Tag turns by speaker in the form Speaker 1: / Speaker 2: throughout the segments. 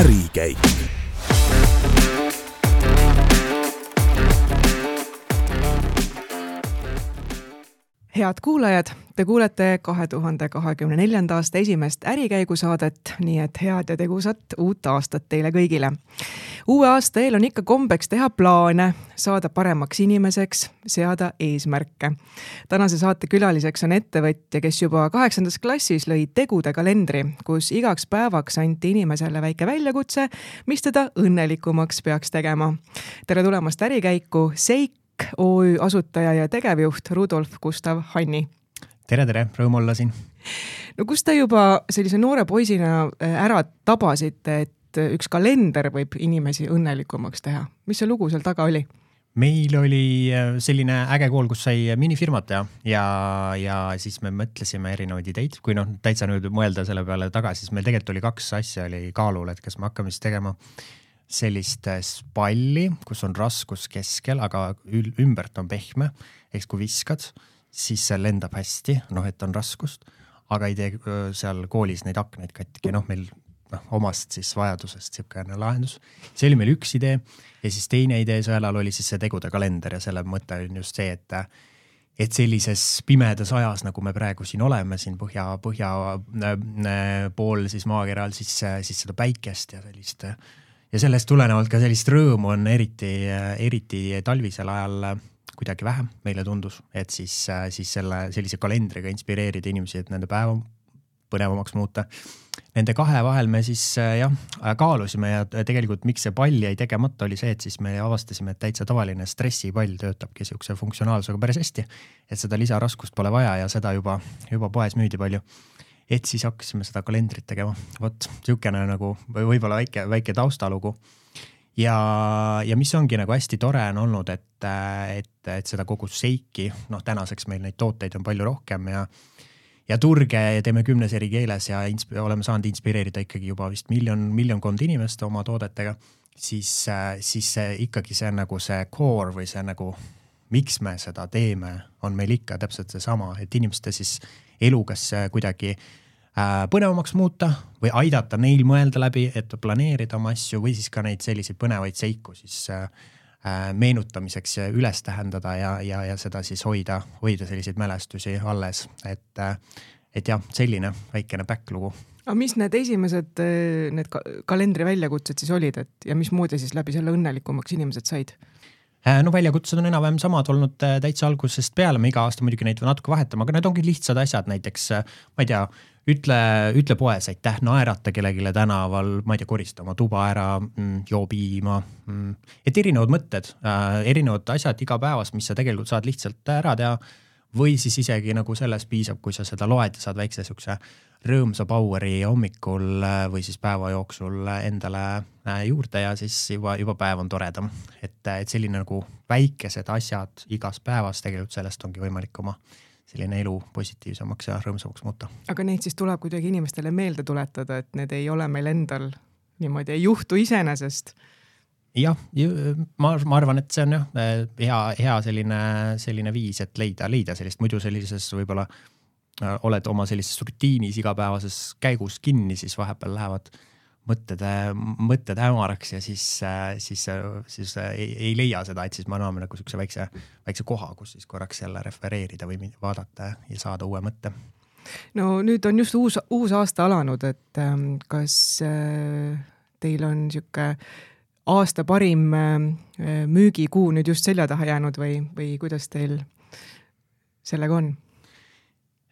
Speaker 1: ärikäik
Speaker 2: head kuulajad, te kuulete kahe tuhande kahekümne neljanda aasta esimest ärikäigusaadet, nii et head ja tegusat uut aastat teile kõigile. Uue aasta eel on ikka kombeks teha plaane, saada paremaks inimeseks, seada eesmärke. tänase saate külaliseks on ettevõtja, kes juba kaheksandas klassis lõi tegude kalendri, kus igaks päevaks anti inimesele väike väljakutse, mis teda õnnelikumaks peaks tegema. tere tulemast ärikäiku, Seik OÜ asutaja ja tegevjuht Rudolf Gustav Hanni.
Speaker 3: tere, tere, rõõm olla siin.
Speaker 2: no kus te juba sellise noore poisina ära tabasite, et üks kalender võib inimesi õnnelikumaks teha, mis see lugu seal taga oli?
Speaker 3: meil oli äh, selline äge kool, kus sai minifirmat teha ja, ja siis me mõtlesime erinevaid ideid, kui noh, täitsa nüüd mõelda selle peale tagasi, siis meil tegelikult oli kaks asja oli kaalul, et kas me hakkame siis tegema sellist palli, kus on raskus keskel, aga ümbert on pehme. eks kui viskad, siis see lendab hästi, noh, et on raskust, aga ei tee seal koolis neid aknaid katki, noh, meil noh, omast siis vajadusest niisugune lahendus. see oli meil üks idee ja siis teine idee sel ajal oli siis see tegude kalender ja selle mõte on just see, et et sellises pimedas ajas, nagu me praegu siin oleme, siin põhja, põhja äh, pool siis maakeral, siis, siis seda päikest ja sellist äh, ja sellest tulenevalt ka sellist rõõmu on eriti, eriti talvisel ajal kuidagi vähem, meile tundus, et siis, siis selle sellise kalendriga inspireerida inimesi, et nende päeva põnevamaks muuta. Nende kahe vahel me siis jah, kaalusime ja tegelikult miks see pall jäi tegemata, oli see, et siis me avastasime, et täitsa tavaline stressipall töötabki siukse funktsionaalsusega päris hästi. et seda lisaraskust pole vaja ja seda juba, juba poes müüdi palju et siis hakkasime seda kalendrit tegema, vot niisugune nagu võib-olla väike, väike taustalugu. ja, ja mis ongi nagu hästi tore on olnud, et, et, et seda kogu seiki, noh, tänaseks meil neid tooteid on palju rohkem ja ja turge teeme kümnes eri keeles ja oleme saanud inspireerida ikkagi juba vist miljon, miljonkond inimest oma toodetega, siis, siis see ikkagi see nagu see core või see nagu, miks me seda teeme, on meil ikka täpselt seesama, et inimeste siis elu kas kuidagi äh, põnevamaks muuta või aidata neil mõelda läbi, et planeerida oma asju või siis ka neid selliseid põnevaid seiku siis äh, äh meenutamiseks üles tähendada ja, ja, ja seda siis hoida, hoida selliseid mälestusi alles, et, äh, et jah, selline väikene back-lugu.
Speaker 2: Aga mis need esimesed, äh, need kalendri väljakutsed siis olid, et ja mismoodi siis läbi selle õnnelikumaks inimesed said?
Speaker 3: Äh, no väljakutsed on enam-vähem samad olnud äh, täitsa algusest peale, me iga aasta muidugi neid natuke vahetame, aga need ongi lihtsad asjad, näiteks äh, ma ei tea, ütle, ütle poes aitäh, naerata kellelegi tänaval, ma ei tea, korista oma tuba ära, mm, joo piima. Mm. et erinevad mõtted, erinevad asjad igapäevas, mis sa tegelikult saad lihtsalt ära teha. või siis isegi nagu sellest piisab, kui sa seda loed ja saad väikse siukse rõõmsa power'i hommikul äh, või siis päeva jooksul endale äh, juurde ja siis juba, juba päev on toredam. et, äh, et selline nagu väikesed asjad igas päevas tegelikult sellest ongi võimalik oma selline elu positiivsemaks ja rõõmsamaks muuta.
Speaker 2: aga neid siis tuleb kuidagi inimestele meelde tuletada, et need ei ole meil endal niimoodi, ei juhtu iseenesest
Speaker 3: jah, ma, ma arvan, et see on jah hea, hea selline, selline viis, et leida, leida sellist muidu sellises võib-olla Äh, oled oma sellises rutiinis igapäevases käigus kinni, siis vahepeal lähevad mõtted, mõtted hämaraks ja siis, äh, siis, siis ei, ei leia seda, et siis me anname nagu siukse väikse, väikse koha, kus siis korraks jälle refereerida või vaadata ja saada uue mõtte.
Speaker 2: no nüüd on just uus, uus aasta alanud, et ähm, kas äh, teil on sihuke aasta parim müügikuu nüüd just selja taha jäänud või, või kuidas teil sellega on?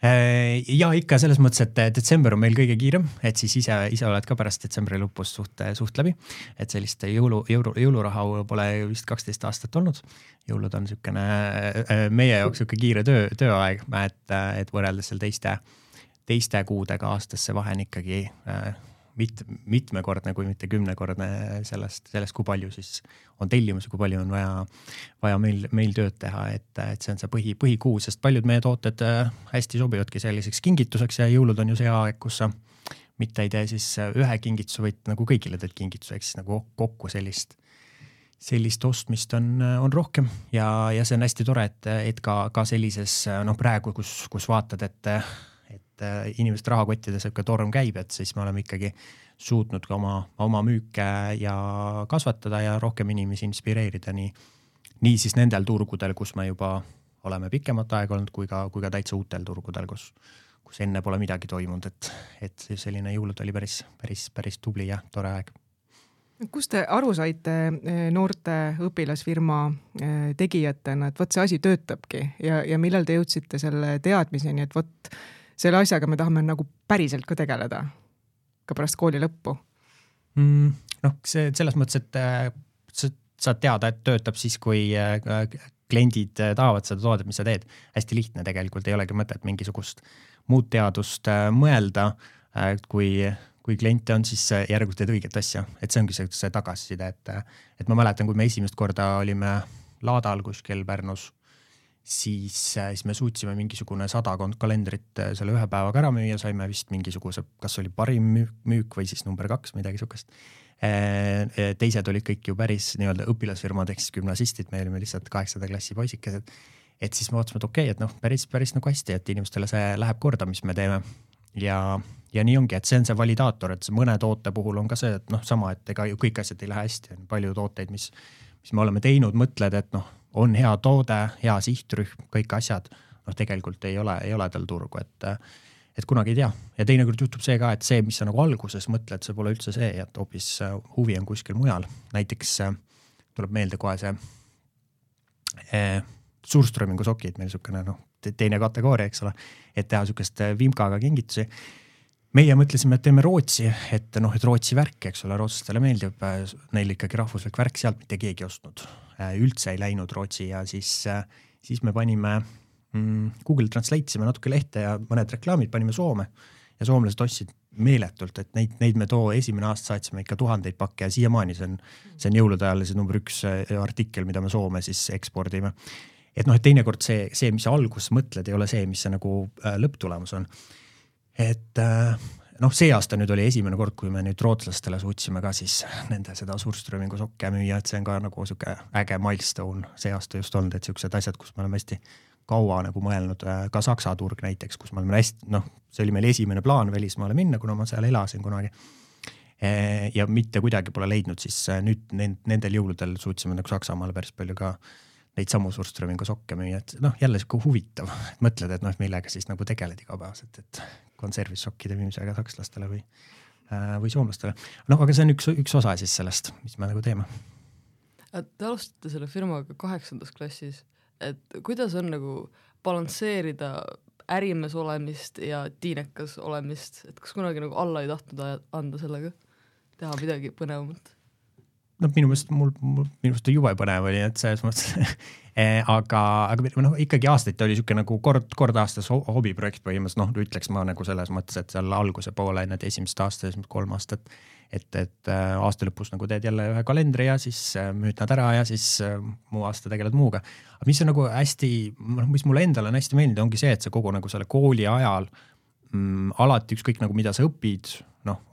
Speaker 3: Äh, ja ikka selles mõttes, et detsember on meil kõige kiirem, et siis ise, ise oled ka pärast detsembri lõpus suht, suht läbi. et sellist jõulu, jõulu, jõuluraha pole vist kaksteist aastat olnud. jõulud on niisugune äh, meie jaoks niisugune kiire töö, tööaeg, et, et võrreldes seal teiste, teiste kuudega aastas see vahe on ikkagi äh, mit-, mitmekordne, kui mitte kümnekordne sellest, sellest, kui palju siis on tellimusi, kui palju on vaja, vaja meil, meil tööd teha, et, et see on see põhi, põhikuu, sest paljud meie tooted äh, hästi sobivadki selliseks kingituseks ja jõulud on ju see aeg, kus sa mitte ei tee siis ühe kingituse, vaid nagu kõigile teed kingituse, ehk siis nagu kokku sellist, sellist ostmist on, on rohkem. Ja, ja see on hästi tore, et, et ka, ka sellises noh, praegu, kus, kus vaatad, et et et inimeste rahakottides sihuke torm käib, et siis me oleme ikkagi suutnud ka oma, oma müüke ja kasvatada ja rohkem inimesi inspireerida nii, nii siis nendel turgudel, kus me juba oleme pikemat aega olnud, kui ka, kui ka täitsa uutel turgudel, kus, kus enne pole midagi toimunud, et, et selline jõulud oli päris, päris, päris tubli ja tore aeg.
Speaker 2: Kust te aru saite eh, noorte õpilasfirma eh, tegijatena, et vot see asi töötabki ja, ja millal te jõudsite selle teadmiseni, et vot selle asjaga me tahame nagu päriselt ka tegeleda, ka pärast kooli lõppu
Speaker 3: mm,? noh, see selles mõttes, et äh, sa saad teada, et töötab siis, kui äh, kliendid äh, tahavad seda toodet, mis sa teed. hästi lihtne tegelikult, ei olegi mõtet mingisugust muud teadust mõelda, kui kui kliente on, siis järelikult teed õiget asja, et see ongi see, see tagasiside, et, et ma mäletan, kui me esimest korda olime laadal kuskil Pärnus, siis, siis me suutsime mingisugune sadakond kalendrit selle ühe päevaga ära müüa, saime vist mingisuguse, kas oli parim müük või siis number kaks, midagi sihukest. teised olid kõik ju päris nii-öelda õpilasfirmad ehk siis gümnasistid, me olime lihtsalt kaheksanda klassi poisikesed. et siis me vaatasime, et okei okay,, et noh, päris, päris nagu hästi, et inimestele see läheb korda, mis me teeme ja, ja nii ongi, et see on see validaator, et see mõne toote puhul on ka see, et noh, sama, et ega ju kõik asjad ei lähe hästi, on palju tooteid, mis, mis me oleme teinud, mõtled, et noh, on hea toode, hea sihtrühm, kõik asjad. noh, tegelikult ei ole, ei ole tal turgu, et, et kunagi ei tea ja teinekord juhtub see ka, et see, mis sa nagu alguses mõtled, see pole üldse see, et hoopis äh, huvi on kuskil mujal. näiteks äh, tuleb meelde kohe see eh, suurströmingu sokid, meil niisugune noh, teine kategooria, eks ole, et teha äh, vimkaga kingitusi. meie mõtlesime, et teeme Rootsi, et noh, et Rootsi värk, eks ole, rootslastele meeldib, äh, neil ikkagi rahvuslik värk, sealt mitte keegi ostnud. Äh, üldse ei läinud Rootsi ja siis, siis me panime mm,, Google Translate isime natuke lehte ja mõned reklaamid panime Soome ja soomlased ostsid meeletult, et neid, neid me too esimene aasta saatsime ikka tuhandeid pakke ja siiamaani see on, see on jõulude ajal see number üks artikkel, mida me Soome siis ekspordime et noh, et teinekord see, see, mis sa alguses mõtled, ei ole see, mis see nagu äh, lõpptulemus on. et äh, noh, see aasta nüüd oli esimene kord, kui me nüüd rootslastele suutsime ka siis nende seda Surströmingu sokke müüa, et see on ka nagu sihuke äge milstone see aasta just olnud, et siuksed asjad, kus me oleme hästi kaua nagu mõelnud, äh, ka Saksa turg näiteks, kus me oleme hästi noh, see oli meil esimene plaan välismaale minna, kuna ma seal elasin kunagi. Ja mitte kuidagi pole leidnud, siis nüüd nendel jõuludel suutsime nagu Saksamaale päris palju ka neid samu Surströmingu sokke müüa, et noh, jälle sihuke huvitav, mõtled, et noh, millega siis nagu tegeled igapäevaselt, et konservisokkide müümisega sakslastele või, äh, või soomlastele. noh, aga see on üks, üks osa siis sellest, mis me nagu teeme.
Speaker 1: Te alustate selle firmaga kaheksandas klassis, et kuidas on nagu balansseerida ärimees olemist ja tiinekas olemist, et kas kunagi nagu alla ei tahtnud anda sellega, teha midagi põnevamat?
Speaker 3: Noh, minu meelest mul, mul, minu meelest jube põnev oli, et selles mõttes eh, aga, aga noh, ikkagi aastaid ta oli sihuke nagu kord, kord aastas hobiprojekt põhimõtteliselt, noh, ütleks ma nagu selles mõttes, et seal alguse poole, need esimesed aastad, esimesed kolm aastat. et, et äh, aasta lõpus nagu teed jälle ühe kalendri ja siis äh, müüd nad ära ja siis äh, muu aasta tegeled muuga. aga mis on nagu hästi, noh, mis mulle endale on hästi meeldinud, ongi see, et sa kogu nagu selle kooli ajal mm, alati ükskõik nagu mida sa õpid, noh,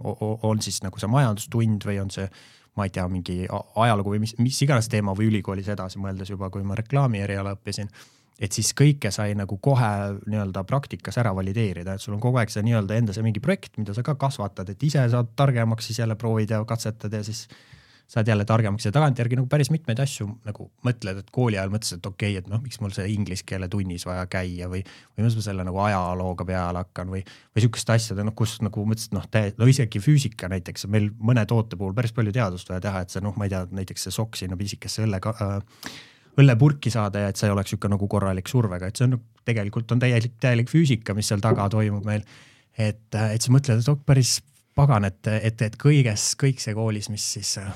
Speaker 3: on siis nagu see majandustund või on see ma ei tea, mingi ajalugu või mis, mis iganes teema või ülikoolis edasi mõeldes juba, kui ma reklaami eriala õppisin. et siis kõike sai nagu kohe nii-öelda praktikas ära valideerida, et sul on kogu aeg see nii-öelda enda see mingi projekt, mida sa ka kasvatad, et ise saad targemaks, siis jälle proovid ja katsetad ja siis saad jälle targemaks ja tagantjärgi nagu päris mitmeid asju nagu mõtled, et kooli ajal mõtlesid, et okei okay,, et noh, miks mul see inglise keele tunnis vaja käia või, või miks ma selle nagu ajalooga peale hakkan või, või sihukeste asjade, noh, kus nagu mõtlesid, noh, no isegi füüsika näiteks, meil mõne toote puhul päris palju teadust vaja teha, et see noh, ma ei tea, näiteks see sokk sinna pisikesse õlle äh, õllepurki saada ja et see oleks sihuke nagu korralik survega, et see on tegelikult on täielik, täielik füüsika, mis seal taga toimub meil. et, et sa mõtled, et oh, päris pagan, et, et, et kõiges, kõik see koolis, mis siis äh,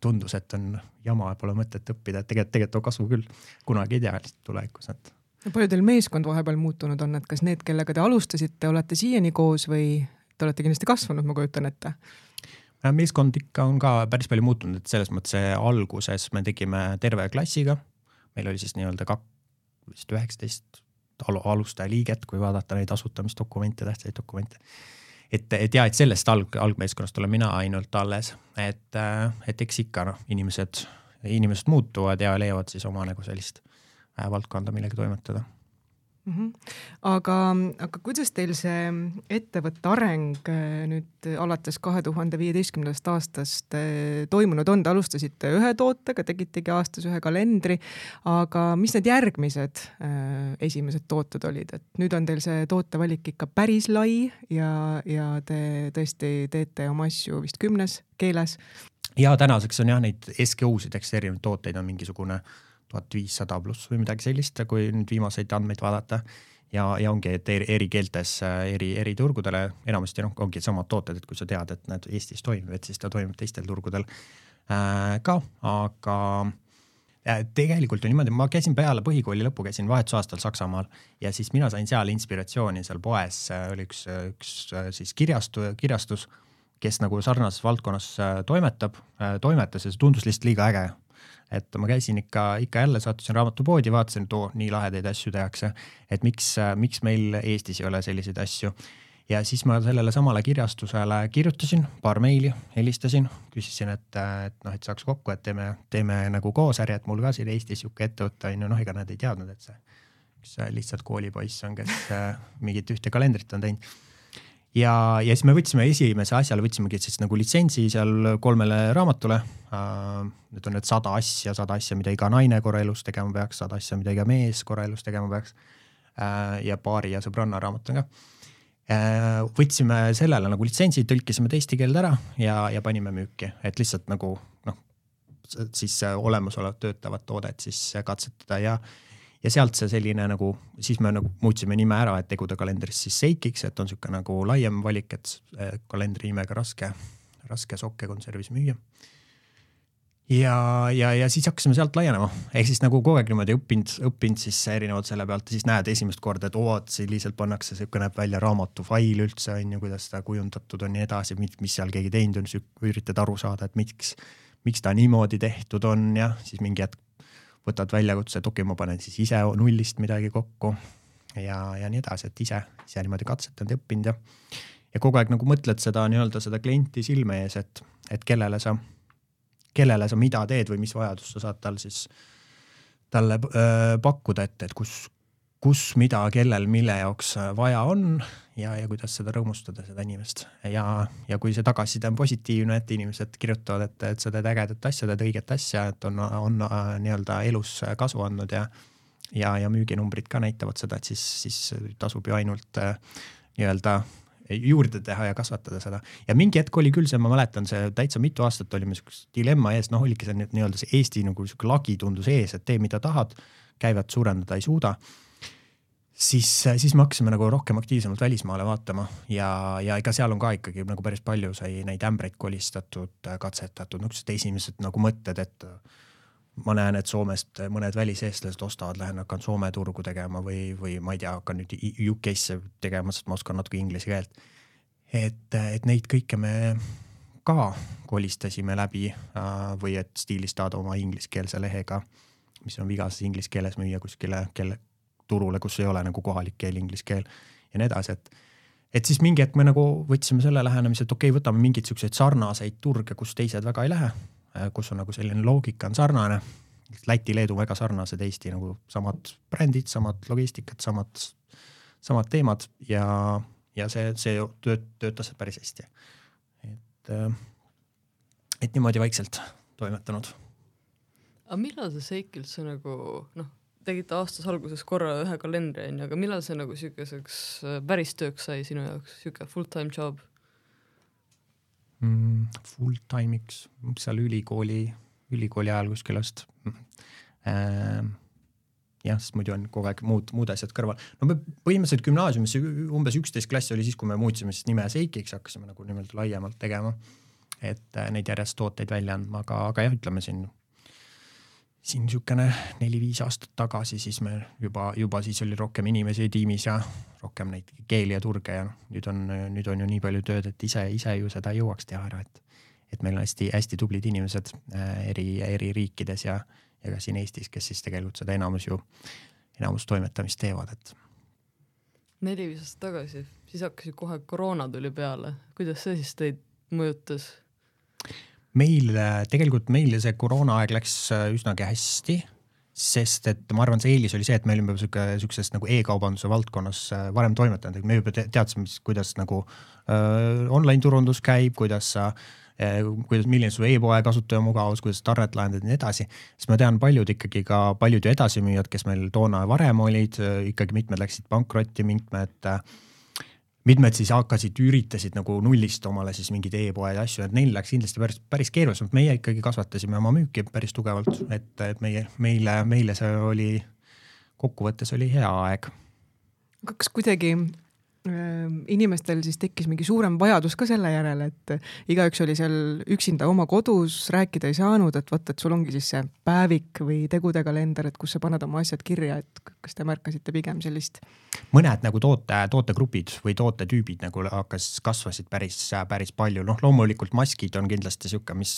Speaker 3: tundus, et on jama, pole mõtet õppida, et tegelikult, tegelikult on kasu küll. kunagi ei tea tulevikus, et.
Speaker 2: palju teil meeskond vahepeal muutunud on, et kas need, kellega te alustasite, olete siiani koos või te olete kindlasti kasvanud, ma kujutan ette?
Speaker 3: Meeskond ikka on ka päris palju muutunud, et selles mõttes alguses me tegime terve klassiga. meil oli siis nii-öelda kak-, vist üheksateist alustaja liiget, kui vaadata neid asutamisdokumente, tähtsaid dokumente et, et ja, et sellest alg, algmeeskonnast olen mina ainult alles, et, et eks ikka noh, inimesed, inimesed muutuvad ja leiavad siis oma nagu sellist äh, valdkonda, millega toimetada
Speaker 2: mm. -hmm. aga, aga kuidas teil see ettevõtte areng äh, nüüd alates kahe tuhande viieteistkümnendast aastast äh, toimunud on, te alustasite ühe tootega, tegitegi aastas ühe kalendri, aga mis need järgmised äh, esimesed tooted olid, et nüüd on teil see tootevalik ikka päris lai ja, ja te tõesti teete oma asju vist kümnes keeles?
Speaker 3: ja tänaseks on jah, neid SKU-sid, eks erinevaid tooteid on mingisugune äh, tuhat viissada pluss või midagi sellist, kui nüüd viimaseid andmeid vaadata. ja, ja ongi, et eri, eri keeltes, eri, eri turgudele enamasti noh, ongi samad tooted, et kui sa tead, et need Eestis toimivad, siis ta toimib teistel turgudel äh, ka, aga äh, tegelikult ju niimoodi, ma käisin peale põhikooli lõppu, käisin vahetusaastal Saksamaal ja siis mina sain seal inspiratsiooni, seal poes äh, oli üks, üks äh, siis kirjastu, kirjastus, kes nagu sarnases valdkonnas äh, toimetab, toimetas ja see tundus lihtsalt liiga äge et ma käisin ikka, ikka jälle sattusin raamatupoodi, vaatasin, et oo, nii lahedaid asju tehakse, et miks, miks meil Eestis ei ole selliseid asju. ja siis ma sellele samale kirjastusele kirjutasin paar meili, helistasin, küsisin, et, et noh, et saaks kokku, et teeme, teeme nagu koos äri, et mul ka siin Eestis sihuke ettevõte on ju, noh, ega nad ei teadnud, et see üks lihtsalt koolipoiss on, kes mingit ühte kalendrit on teinud ja, ja siis me võtsime esimese asjale, võtsimegi siis nagu litsentsi seal kolmele raamatule uh,. Need on need sada asja, sada asja, mida iga naine korraelus tegema peaks, sada asja, mida iga mees korraelus tegema peaks uh,. ja paari ja sõbranna raamat on ka uh,. võtsime sellele nagu litsentsi, tõlkisime teiste keelde ära ja, ja panime müüki, et lihtsalt nagu noh, siis olemasolevat töötavat toodet siis katsetada ja ja sealt see selline nagu, siis me nagu muutsime nime ära, et tegude kalendrist siis Seikiks, et on sihuke nagu laiem valik, et kalendri nimega raske, raske sokke konservis müüa. ja, ja, ja siis hakkasime sealt laienema, ehk siis nagu kogu aeg niimoodi õppinud, õppinud siis erinevalt selle pealt ja siis näed esimest korda, et oo, et siin lihtsalt pannakse sihuke näeb välja raamatufail üldse on ju, kuidas seda kujundatud on ja nii edasi, mis seal keegi teinud on, üritad aru saada, et miks, miks ta niimoodi tehtud on ja siis mingi hetk võtad väljakutse, et okei okay,, ma panen siis ise nullist midagi kokku ja, ja nii edasi, et ise, ise niimoodi katsetanud ja õppinud ja, ja kogu aeg nagu mõtled seda nii-öelda seda klienti silme ees, et, et kellele sa, kellele sa mida teed või mis vajadust sa saad tal siis, talle öö, pakkuda, et, et kus, kus, mida, kellel, mille jaoks vaja on ja, ja kuidas seda rõõmustada, seda inimest. ja, ja kui see tagasiside on positiivne, et inimesed kirjutavad, et, et sa teed ägedat asja, teed õiget asja, et on, on äh, nii-öelda elus kasu andnud ja ja, ja müüginumbrid ka näitavad seda, et siis, siis tasub ju ainult äh, nii-öelda juurde teha ja kasvatada seda. ja mingi hetk oli küll see, ma mäletan, see täitsa mitu aastat olime siukse dilemma ees, noh oligi see nii-öelda see Eesti nagu sihuke lagi tundus ees, et tee, mida tahad, käivet suurendada ei suuda siis, siis me hakkasime nagu rohkem aktiivsemalt välismaale vaatama ja, ja ega seal on ka ikkagi nagu päris palju sai neid ämbreid kolistatud, katsetatud, niisugused esimesed nagu mõtted, et ma näen, et Soomest mõned väliseestlased ostavad, lähen hakkan Soome turgu tegema või, või ma ei tea, hakkan nüüd UK-sse tegema, sest ma oskan natuke inglise keelt. et, et neid kõike me ka kolistasime läbi äh, või et stiilis saada oma ingliskeelse lehega, mis on vigases inglise keeles müüa kuskile, kelle, turule, kus ei ole nagu kohalik keel, inglise keel ja nii edasi, et et siis mingi hetk me nagu võtsime selle lähenemise, et okei okay,, võtame mingeid siukseid sarnaseid turge, kus teised väga ei lähe, kus on nagu selline loogika on sarnane. Läti, Leedu väga sarnased, Eesti nagu samad brändid, samad logistikad, samad, samad teemad ja, ja see, see tööt-, töötas päris hästi. et, et niimoodi vaikselt toimetanud.
Speaker 1: aga millal see seik üldse nagu noh, tegite aastas alguses korra ühe kalendri onju, aga millal see nagu siukeseks äh, päris tööks sai sinu jaoks, siuke full time job
Speaker 3: mm,? Full time'iks, seal ülikooli, ülikooli ajal kuskil vist ähm, jah, sest muidu on kogu aeg muud, muud asjad kõrval. no me põhimõtteliselt gümnaasiumis umbes üksteist klass oli siis, kui me muutsime siis nime Seikiks, hakkasime nagu niimoodi laiemalt tegema. et äh, neid järjest tooteid välja andma, aga, aga jah, ütleme siin siin niisugune neli-viis aastat tagasi, siis me juba, juba siis oli rohkem inimesi tiimis ja rohkem neid keeli ja turge ja nüüd on, nüüd on ju nii palju tööd, et ise, ise ju seda ei jõuaks teha ära, et, et meil on hästi-hästi tublid inimesed äh, eri, eri riikides ja, ja ka siin Eestis, kes siis tegelikult seda enamus ju, enamus toimetamist teevad, et.
Speaker 1: neli-viis aastat tagasi, siis hakkas ju kohe koroona tuli peale, kuidas see siis teid mõjutas?
Speaker 3: Meil tegelikult meil see koroonaaeg läks äh, üsnagi hästi. sest et ma arvan, see eelis oli see, et me olime sihuke, sihukeses nagu e-kaubanduse valdkonnas äh, varem toimetanud, et me juba teadsime, kuidas nagu äh, online turundus käib, kuidas sa äh,, kuidas, milline su e-poe kasutaja mugavus, kuidas tarnet lahendada ja nii edasi. sest ma tean paljud ikkagi ka paljud ju edasimüüjad, kes meil toona varem olid, äh, ikkagi mitmed läksid pankrotti, mitmed äh, mitmed siis hakkasid, üritasid nagu nullist omale siis mingeid e-poe ja asju, et neil läks kindlasti päris, päris keerulisemalt, meie ikkagi kasvatasime oma müüki päris tugevalt, et, et meie, meile, meile see oli, kokkuvõttes oli hea aeg.
Speaker 2: kas kuidagi inimestel siis tekkis mingi suurem vajadus ka selle järele, et igaüks oli seal üksinda oma kodus, rääkida ei saanud, et vot, et sul ongi siis see päevik või tegude kalender, et kus sa paned oma asjad kirja, et kas te märkasite pigem sellist?
Speaker 3: mõned nagu toote, tootegrupid või tootetüübid nagu hakkas, kasvasid päris, päris palju, noh, loomulikult maskid on kindlasti sihuke, mis,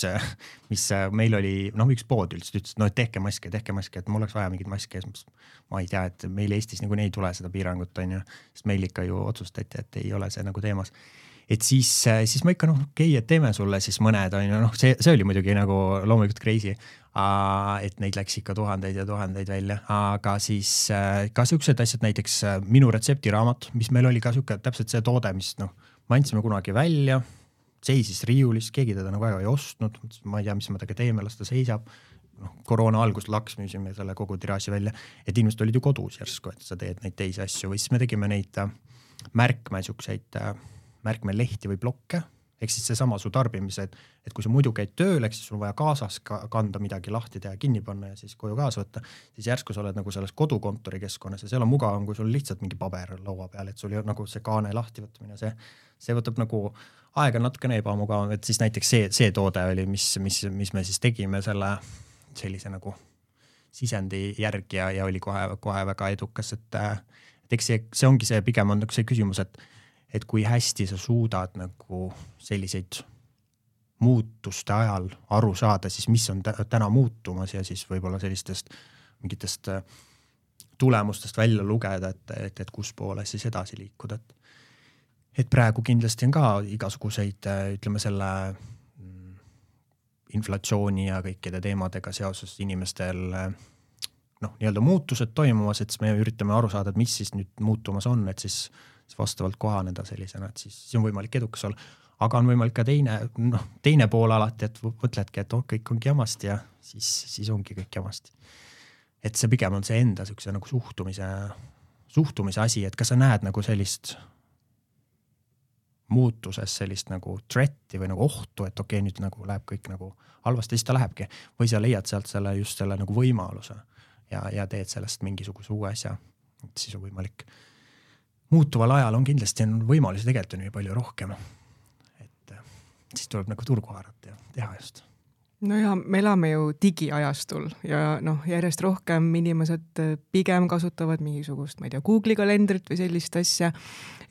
Speaker 3: mis meil oli, noh, üks pood üldse ütles, no et tehke maske, tehke maske, et mul oleks vaja mingeid maske ja siis ma ei tea, et meil Eestis niikuinii ei tule seda piirangut, on ju, sest meil ikka ju otsustati, et ei ole see nagu teemas. et siis, siis ma ikka noh, okei okay,, et teeme sulle siis mõned on ju, noh, see, see oli muidugi nagu loomulikult crazy. et neid läks ikka tuhandeid ja tuhandeid välja, aga siis ka siuksed asjad, näiteks minu retseptiraamat, mis meil oli ka sihuke täpselt see toode, mis noh, me andsime kunagi välja, seisis riiulis, keegi teda nagu väga ei ostnud, ma ei tea, mis me temaga teeme, las ta seisab. Noh, koroona alguses laks müüsime selle kogu tiraaži välja, et inimesed olid ju kodus järsku, et sa teed neid teisi asju. Või siis me tegime neid äh, märkme siukseid äh, märkmelehti või blokke. Ehk siis seesama su tarbimised, et kui sa muidu käid tööl, ehk siis sul on vaja kaasas ka kanda midagi lahti teha, kinni panna ja siis koju kaasa võtta, siis järsku sa oled nagu selles kodukontori keskkonnas ja seal on mugavam, kui sul lihtsalt mingi paber laua peal, et sul ei ole nagu see kaane lahtivõtmine, see, see võtab nagu aega natukene ebamugavam, et siis näiteks see, see toode oli, mis, mis, mis me siis tegime selle sellise nagu sisendi järgi ja, ja oli kohe, kohe väga edukas, et et eks see, see ongi see, pigem on nagu see küsimus, et, et kui hästi sa suudad nagu selliseid muutuste ajal aru saada, siis mis on täna muutumas ja siis võib-olla sellistest mingitest äh, tulemustest välja lugeda, et, et, et kus poole siis edasi liikuda, et. et praegu kindlasti on ka igasuguseid, äh, ütleme selle mm, inflatsiooni ja kõikide teemadega seoses inimestel äh, noh, nii-öelda muutused toimumas, et siis me üritame aru saada, et mis siis nüüd muutumas on, et siis, siis vastavalt kohaneda sellisena, et siis, siis on võimalik edukas olla. aga on võimalik ka teine, noh, teine pool alati, et mõtledki, et oh, kõik ongi jamasti ja siis, siis ongi kõik jamasti. et see pigem on see enda siukse nagu suhtumise, suhtumise asi, et kas sa näed nagu sellist muutuses sellist nagu threat'i või nagu ohtu, et okei okay,, nüüd nagu läheb kõik nagu halvasti, siis ta lähebki. või sa leiad sealt selle just selle nagu võimaluse ja, ja teed sellest mingisuguse uue asja. et siis on võimalik, muutuval ajal on kindlasti on võimalusi tegelikult on ju palju rohkem. et siis tuleb nagu turgu haarata ja teha just
Speaker 2: no ja me elame ju digiajastul ja noh, järjest rohkem inimesed pigem kasutavad mingisugust, ma ei tea, Google'i kalendrit või sellist asja.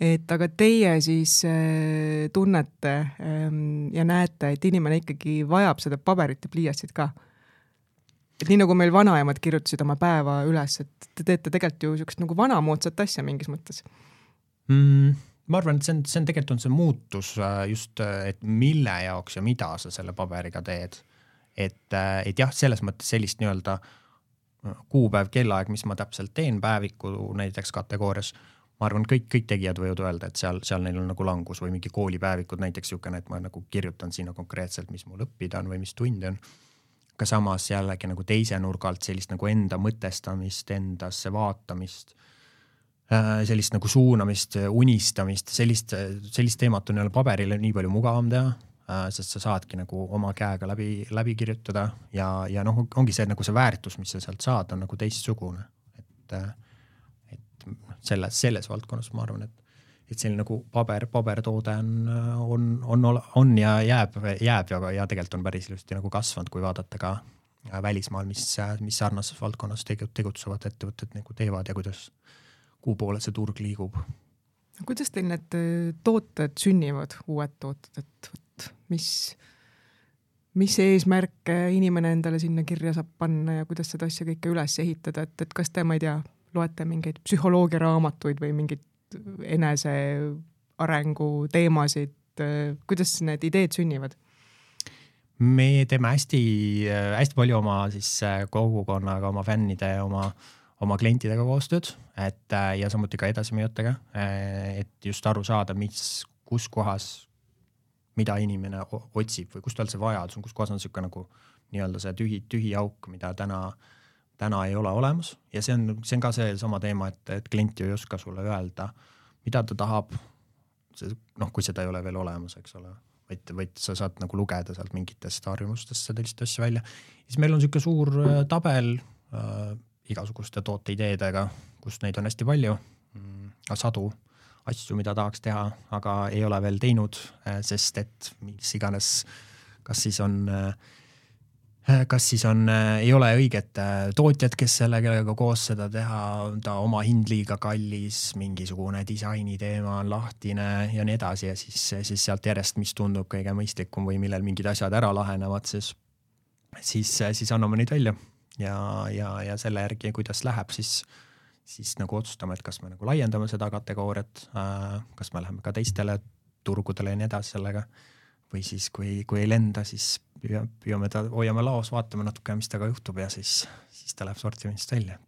Speaker 2: et aga teie siis äh, tunnete ähm, ja näete, et inimene ikkagi vajab seda paberit ja pliiatsit ka et nii nagu meil vanaemad kirjutasid oma päeva üles, et te teete tegelikult ju siukest nagu vanamoodsat asja mingis mõttes
Speaker 3: mm,. ma arvan, et see on, see on tegelikult on see muutus äh, just, äh, et mille jaoks ja mida sa selle paberiga teed. et, äh, et jah, selles mõttes sellist nii-öelda kuupäev, kellaaeg, mis ma täpselt teen päeviku näiteks kategoorias ma arvan, kõik, kõik tegijad võivad öelda, et seal, seal neil on nagu langus või mingi koolipäevikud näiteks niisugune, et ma nagu kirjutan sinna konkreetselt, mis mul õppida on või mis tunde on aga samas jällegi nagu teise nurga alt sellist nagu enda mõtestamist, endasse vaatamist, äh, sellist nagu suunamist, unistamist, sellist, sellist teemat on jälle paberile nii palju mugavam teha, äh, sest sa saadki nagu oma käega läbi, läbi kirjutada ja, ja noh, ongi see nagu see väärtus, mis sa sealt saad, on nagu teistsugune, et, et selles, selles valdkonnas ma arvan, et et selline nagu paber, pabertoode on, on, on, on ja jääb, jääb ja, ja tegelikult on päris ilusti nagu kasvanud, kui vaadata ka välismaal, mis, mis sarnases valdkonnas tegutsevad ettevõtted nagu teevad ja kuidas, kuhu poole see turg liigub.
Speaker 2: kuidas teil need äh, tooted sünnivad, uued tooted, et vot mis, mis eesmärke inimene endale sinna kirja saab panna ja kuidas seda asja kõike üles ehitada, et, et kas te, ma ei tea, loete mingeid psühholoogiaraamatuid või mingit enesearengu teemasid, kuidas need ideed sünnivad?
Speaker 3: me teeme hästi, hästi palju oma siis äh, kogukonnaga, oma fännide, oma, oma klientidega koostööd, et äh, ja samuti ka edasimüüjatega, äh, et just aru saada, mis, kus kohas, mida inimene otsib või kust tal see vajadus on, kus kohas on niisugune nagu nii-öelda see tühi, tühi auk, mida täna, täna ei ole olemas ja see on, see on ka seesama teema, et, et klient ju ei oska sulle öelda, mida ta tahab. see noh, kui seda ei ole veel olemas, eks ole vaid, vaid sa saad nagu lugeda sealt mingitest harjumustest sellist asja välja. siis meil on niisugune suur äh, tabel äh, igasuguste tooteideedega, kus neid on hästi palju mm,, sadu asju, mida tahaks teha, aga ei ole veel teinud, äh, sest et mis iganes, kas siis on Äh, kas siis on, äh, ei ole õiget äh, tootjat, kes selle, kellega koos seda teha, ta oma hind liiga kallis, mingisugune disaini teema on lahtine ja nii edasi ja siis, siis sealt järjest, mis tundub kõige mõistlikum või millel mingid asjad ära lahenevad, siis, siis, siis anname neid välja. Ja, ja, ja selle järgi, kuidas läheb, siis, siis nagu otsustame, et kas me nagu laiendame seda kategooriat, kas me läheme ka teistele turgudele ja nii edasi sellega. Või siis, kui, kui ei lenda, siis püüame ta, hoiame laos, vaatame natuke, mis temaga juhtub ja siis, siis ta läheb sortimendist välja.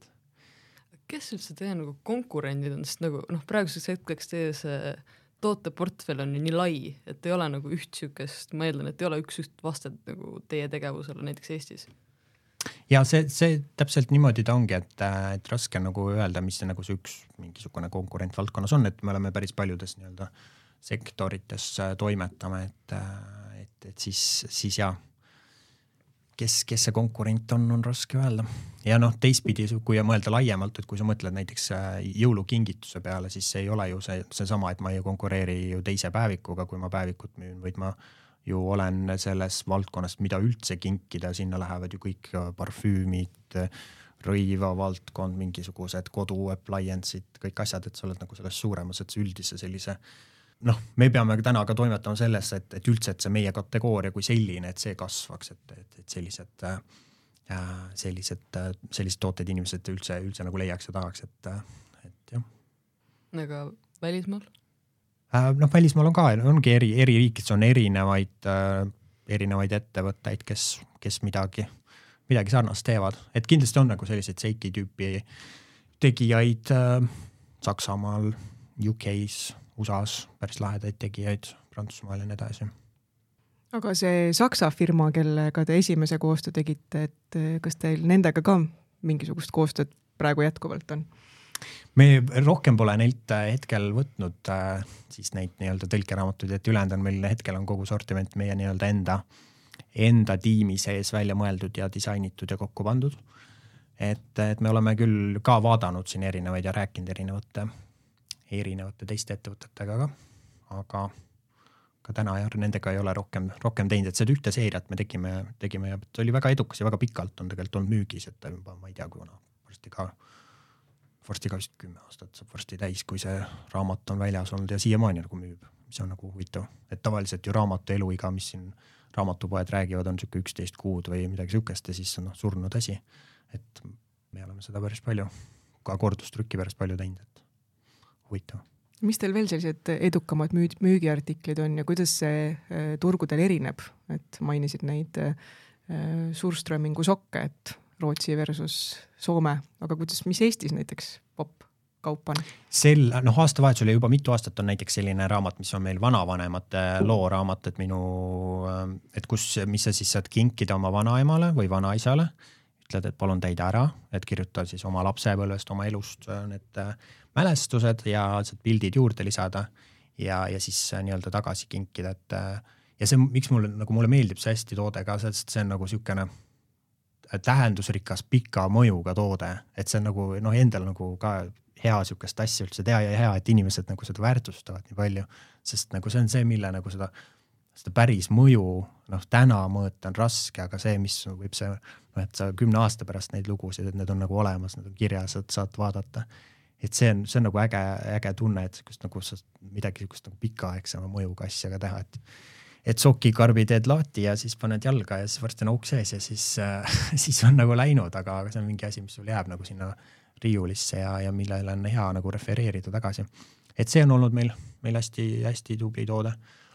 Speaker 1: kes üldse teie nagu konkurendid on, sest nagu noh, praeguseks hetkeks teie see tooteportfell on ju nii lai, et ei ole nagu üht niisugust, ma eeldan, et ei ole üks-üht vastet nagu teie tegevusele näiteks Eestis
Speaker 3: ja see, see täpselt niimoodi ta ongi, et, et raske nagu öelda, mis see nagu see üks mingisugune konkurent valdkonnas on, et me oleme päris paljudes nii-öelda sektorites toimetame, et, et, et siis, siis ja kes, kes see konkurent on, on raske öelda. ja noh, teistpidi, kui mõelda laiemalt, et kui sa mõtled näiteks äh, jõulukingituse peale, siis see ei ole ju see, seesama, et ma ei konkureeri ju teise päevikuga, kui ma päevikut müün, vaid ma ju olen selles valdkonnas, mida üldse kinkida, sinna lähevad ju kõik parfüümid, rõivavaldkond, mingisugused kodu appliance'id, kõik asjad, et sa oled nagu selles suuremas, et üldise sellise äh, noh, me peame täna ka toimetama sellesse, et, et üldse, et see meie kategooria kui selline, et see kasvaks, et, et, et sellised äh,, sellised äh,, sellised tooted inimesed üldse, üldse nagu leiaks ja tahaks, et, et jah.
Speaker 1: aga välismaal
Speaker 3: äh,? noh, välismaal on ka, ongi eri, eri riikides on erinevaid äh,, erinevaid ettevõtteid, kes, kes midagi, midagi sarnast teevad, et kindlasti on nagu selliseid seiki tüüpi tegijaid äh, Saksamaal, UK-s USA-s päris lahedaid tegijaid, Prantsusmaal ja nii edasi.
Speaker 2: aga see Saksa firma, kellega te esimese koostöö tegite, et eh, kas teil nendega ka mingisugust koostööd praegu jätkuvalt on?
Speaker 3: me rohkem pole neilt eh, hetkel võtnud äh, siis neid nii-öelda tõlkeraamatuid, et ülejäänud on meil hetkel on kogu sortiment meie nii-öelda enda, enda tiimi sees välja mõeldud ja disainitud ja kokku pandud. et, et me oleme küll ka vaadanud siin erinevaid ja rääkinud erinevate erinevate teiste ettevõtetega ka, aga ka täna jah, nendega ei ole rohkem, rohkem teinud, et seda ühte seeriat me tegime, tegime ja see oli väga edukas ja väga pikalt on tegelikult olnud müügis, et juba ma ei tea, kuna varsti ka, varsti ka vist kümme aastat saab varsti täis, kui see raamat on väljas olnud ja siiamaani nagu müüb, mis on nagu huvitav, et tavaliselt ju raamatu eluiga, mis siin raamatupoed räägivad, on sihuke üksteist kuud või midagi sihukest ja siis on noh surnud asi. et me oleme seda päris palju, ka kordustrükki päris palju teinud, et huvitav.
Speaker 2: mis teil veel sellised edukamad müü-, müügiartiklid on ja kuidas see äh, turgudel erineb, et mainisid neid äh, Surströmingu sokke, et Rootsi versus Soome, aga kuidas, mis Eestis näiteks popp kaup on?
Speaker 3: sel, noh, aastavahetusel juba mitu aastat on näiteks selline raamat, mis on meil vanavanemate looraamat, et minu, äh, et kus, mis sa siis saad kinkida oma vanaemale või vanaisale. Ütled, et palun täida ära, et kirjuta siis oma lapsepõlvest, oma elust need mälestused ja sealt pildid juurde lisada ja, ja siis äh, nii-öelda tagasi kinkida, et äh, ja see, miks mulle nagu mulle meeldib see hästi toode ka, sest see on nagu äh, tähendusrikas pika mõjuga toode, et see on nagu noh, endal nagu ka hea sihukest asja üldse teha ja hea, et inimesed nagu seda väärtustavad nii palju, sest nagu see on see, mille nagu seda, seda päris mõju noh, täna mõõta on raske, aga see, mis võib see noh, et sa kümne aasta pärast neid lugusid, et need on nagu olemas, need on kirjas, et saad vaadata et see on, see on nagu äge, äge tunne, et sihukest nagu sa midagi sihukest nagu pikaaegsema mõjuga asja ka teha, et et sokikarbi teed laati ja siis paned jalga ja siis varsti on auk sees ja siis äh,, siis on nagu läinud, aga see on mingi asi, mis sul jääb nagu sinna riiulisse ja, ja millele on hea nagu refereerida tagasi. et see on olnud meil, meil hästi-hästi tubli toode.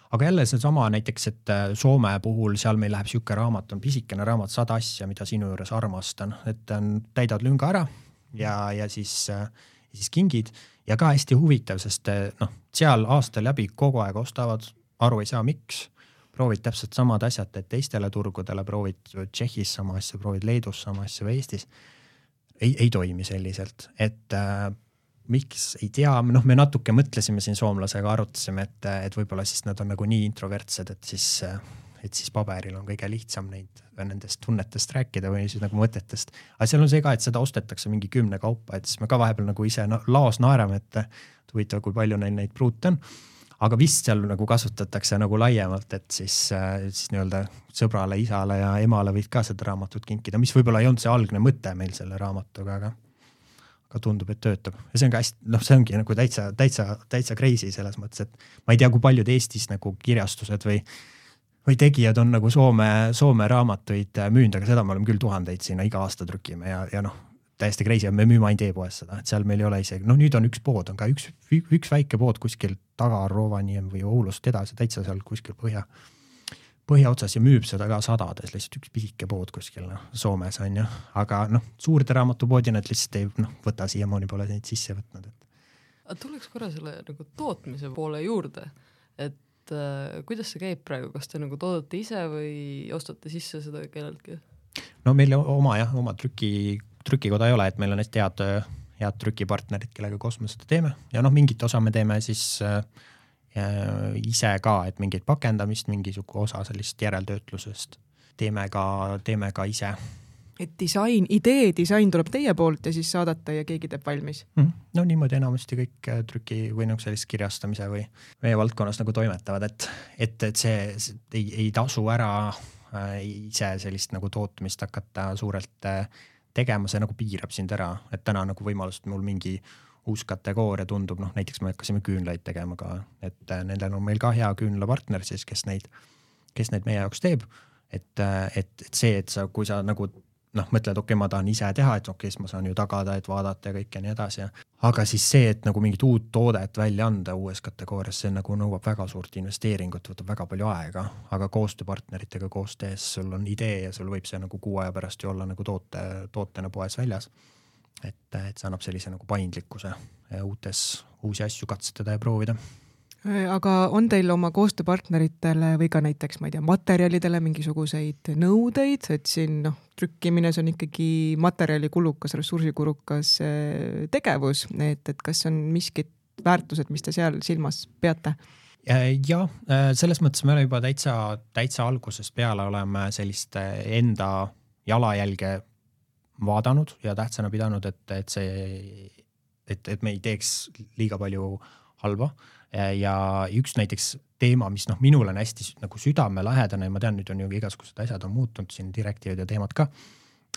Speaker 3: Aga jälle seesama näiteks, et äh, Soome puhul seal meil läheb sihuke raamat, on pisikene raamat Sada asja, mida sinu juures armastan, et täidad lünga ära ja, ja siis äh,, siis kingid. Ja ka hästi huvitav, sest äh, noh, seal aasta läbi kogu aeg ostavad, aru ei saa, miks. Proovid täpselt samad asjad, teed teistele turgudele, proovid Tšehhis sama asja, proovid Leedus sama asja või Eestis. ei, ei toimi selliselt, et miks, ei tea, noh, me natuke mõtlesime siin soomlasega, arutasime, et, et võib-olla siis nad on nagu nii introvertsed, et siis, et siis paberil on kõige lihtsam neid, nendest tunnetest rääkida või siis nagu mõtetest. aga seal on see ka, et seda ostetakse mingi kümne kaupa, et siis me ka vahepeal nagu ise laos naerame, et huvitav, kui palju neil neid pruute on aga vist seal nagu kasutatakse nagu laiemalt, et siis, siis nii-öelda sõbrale, isale ja emale võid ka seda raamatut kinkida, mis võib-olla ei olnud see algne mõte meil selle raamatuga, aga aga tundub, et töötab. Ja see on ka hästi, noh, see ongi nagu täitsa, täitsa, täitsa crazy selles mõttes, et ma ei tea, kui paljud Eestis nagu kirjastused või, või tegijad on nagu Soome, Soome raamatuid müünud, aga seda me oleme küll tuhandeid sinna iga aasta trükime ja, ja noh, täiesti crazy on, me müüme ainult e-poes seda, et seal meil ei ole isegi, noh, nüüd on üks pood, on ka üks, üks väike pood kuskil taga Rovaniemi või Oulust edasi, täitsa seal kuskil põhja põhjaotsas ja müüb seda ka sadades, lihtsalt üks pisike pood kuskil noh, Soomes on ju, aga noh, suurde raamatupoodi nad lihtsalt ei noh, võta siiamaani pole neid sisse võtnud, et.
Speaker 1: tuleks korra selle nagu tootmise poole juurde, et äh, kuidas see käib praegu, kas te nagu toodate ise või ostate sisse seda kelleltki?
Speaker 3: no meil oma jah, oma trüki, trükikoda ei ole, et meil on hästi head, head trükipartnerid, kellega koos me seda teeme ja noh, mingit osa me teeme siis äh, ise ka, et mingit pakendamist, mingisugune osa sellist järeltöötlusest teeme ka, teeme ka ise.
Speaker 2: et disain, idee, disain tuleb teie poolt ja siis saadate ja keegi teeb valmis
Speaker 3: mm? -hmm. no niimoodi enamasti kõik äh, trüki või noh, sellist kirjastamise või meie valdkonnas nagu toimetavad, et, et, et see, see ei, ei tasu ära äh, ise sellist nagu tootmist hakata suurelt äh, tegema, see nagu piirab sind ära, et täna nagu võimalust mul mingi äh, uus kategooria tundub, noh näiteks me hakkasime küünlaid tegema ka, et äh, nendel on meil ka hea küünlapartner siis, kes neid, kes neid meie jaoks teeb. et, äh, et, et see, et sa, kui sa nagu noh, mõtled, okei okay,, ma tahan ise teha, et okei okay,, siis ma saan ju tagada, et vaadata ja kõik ja nii edasi. aga siis see, et nagu mingit uut toodet välja anda uues kategoorias, see nagu nõuab väga suurt investeeringut, võtab väga palju aega, aga koostööpartneritega koos tehes sul on idee ja sul võib see nagu kuu aja pärast ju olla nagu toote, tootena poes väljas et, et see annab sellise nagu paindlikkuse uutes, uusi asju katsetada ja proovida
Speaker 2: aga on teil oma koostööpartneritele või ka näiteks, ma ei tea, materjalidele mingisuguseid nõudeid, et siin noh, trükkimine, see on ikkagi materjalikulukas, ressursikulukas eh, tegevus, et, et kas on miskid väärtused, mis te seal silmas peate?
Speaker 3: ja äh, selles mõttes me oleme juba täitsa, täitsa algusest peale oleme sellist enda jalajälge vaadanud ja tähtsana pidanud, et, et see, et, et me ei teeks liiga palju halba. ja üks näiteks teema, mis noh, minul on hästi nagu südamelähedane ja ma tean, nüüd on ju igasugused asjad on muutunud siin, direktiivid ja teemad ka.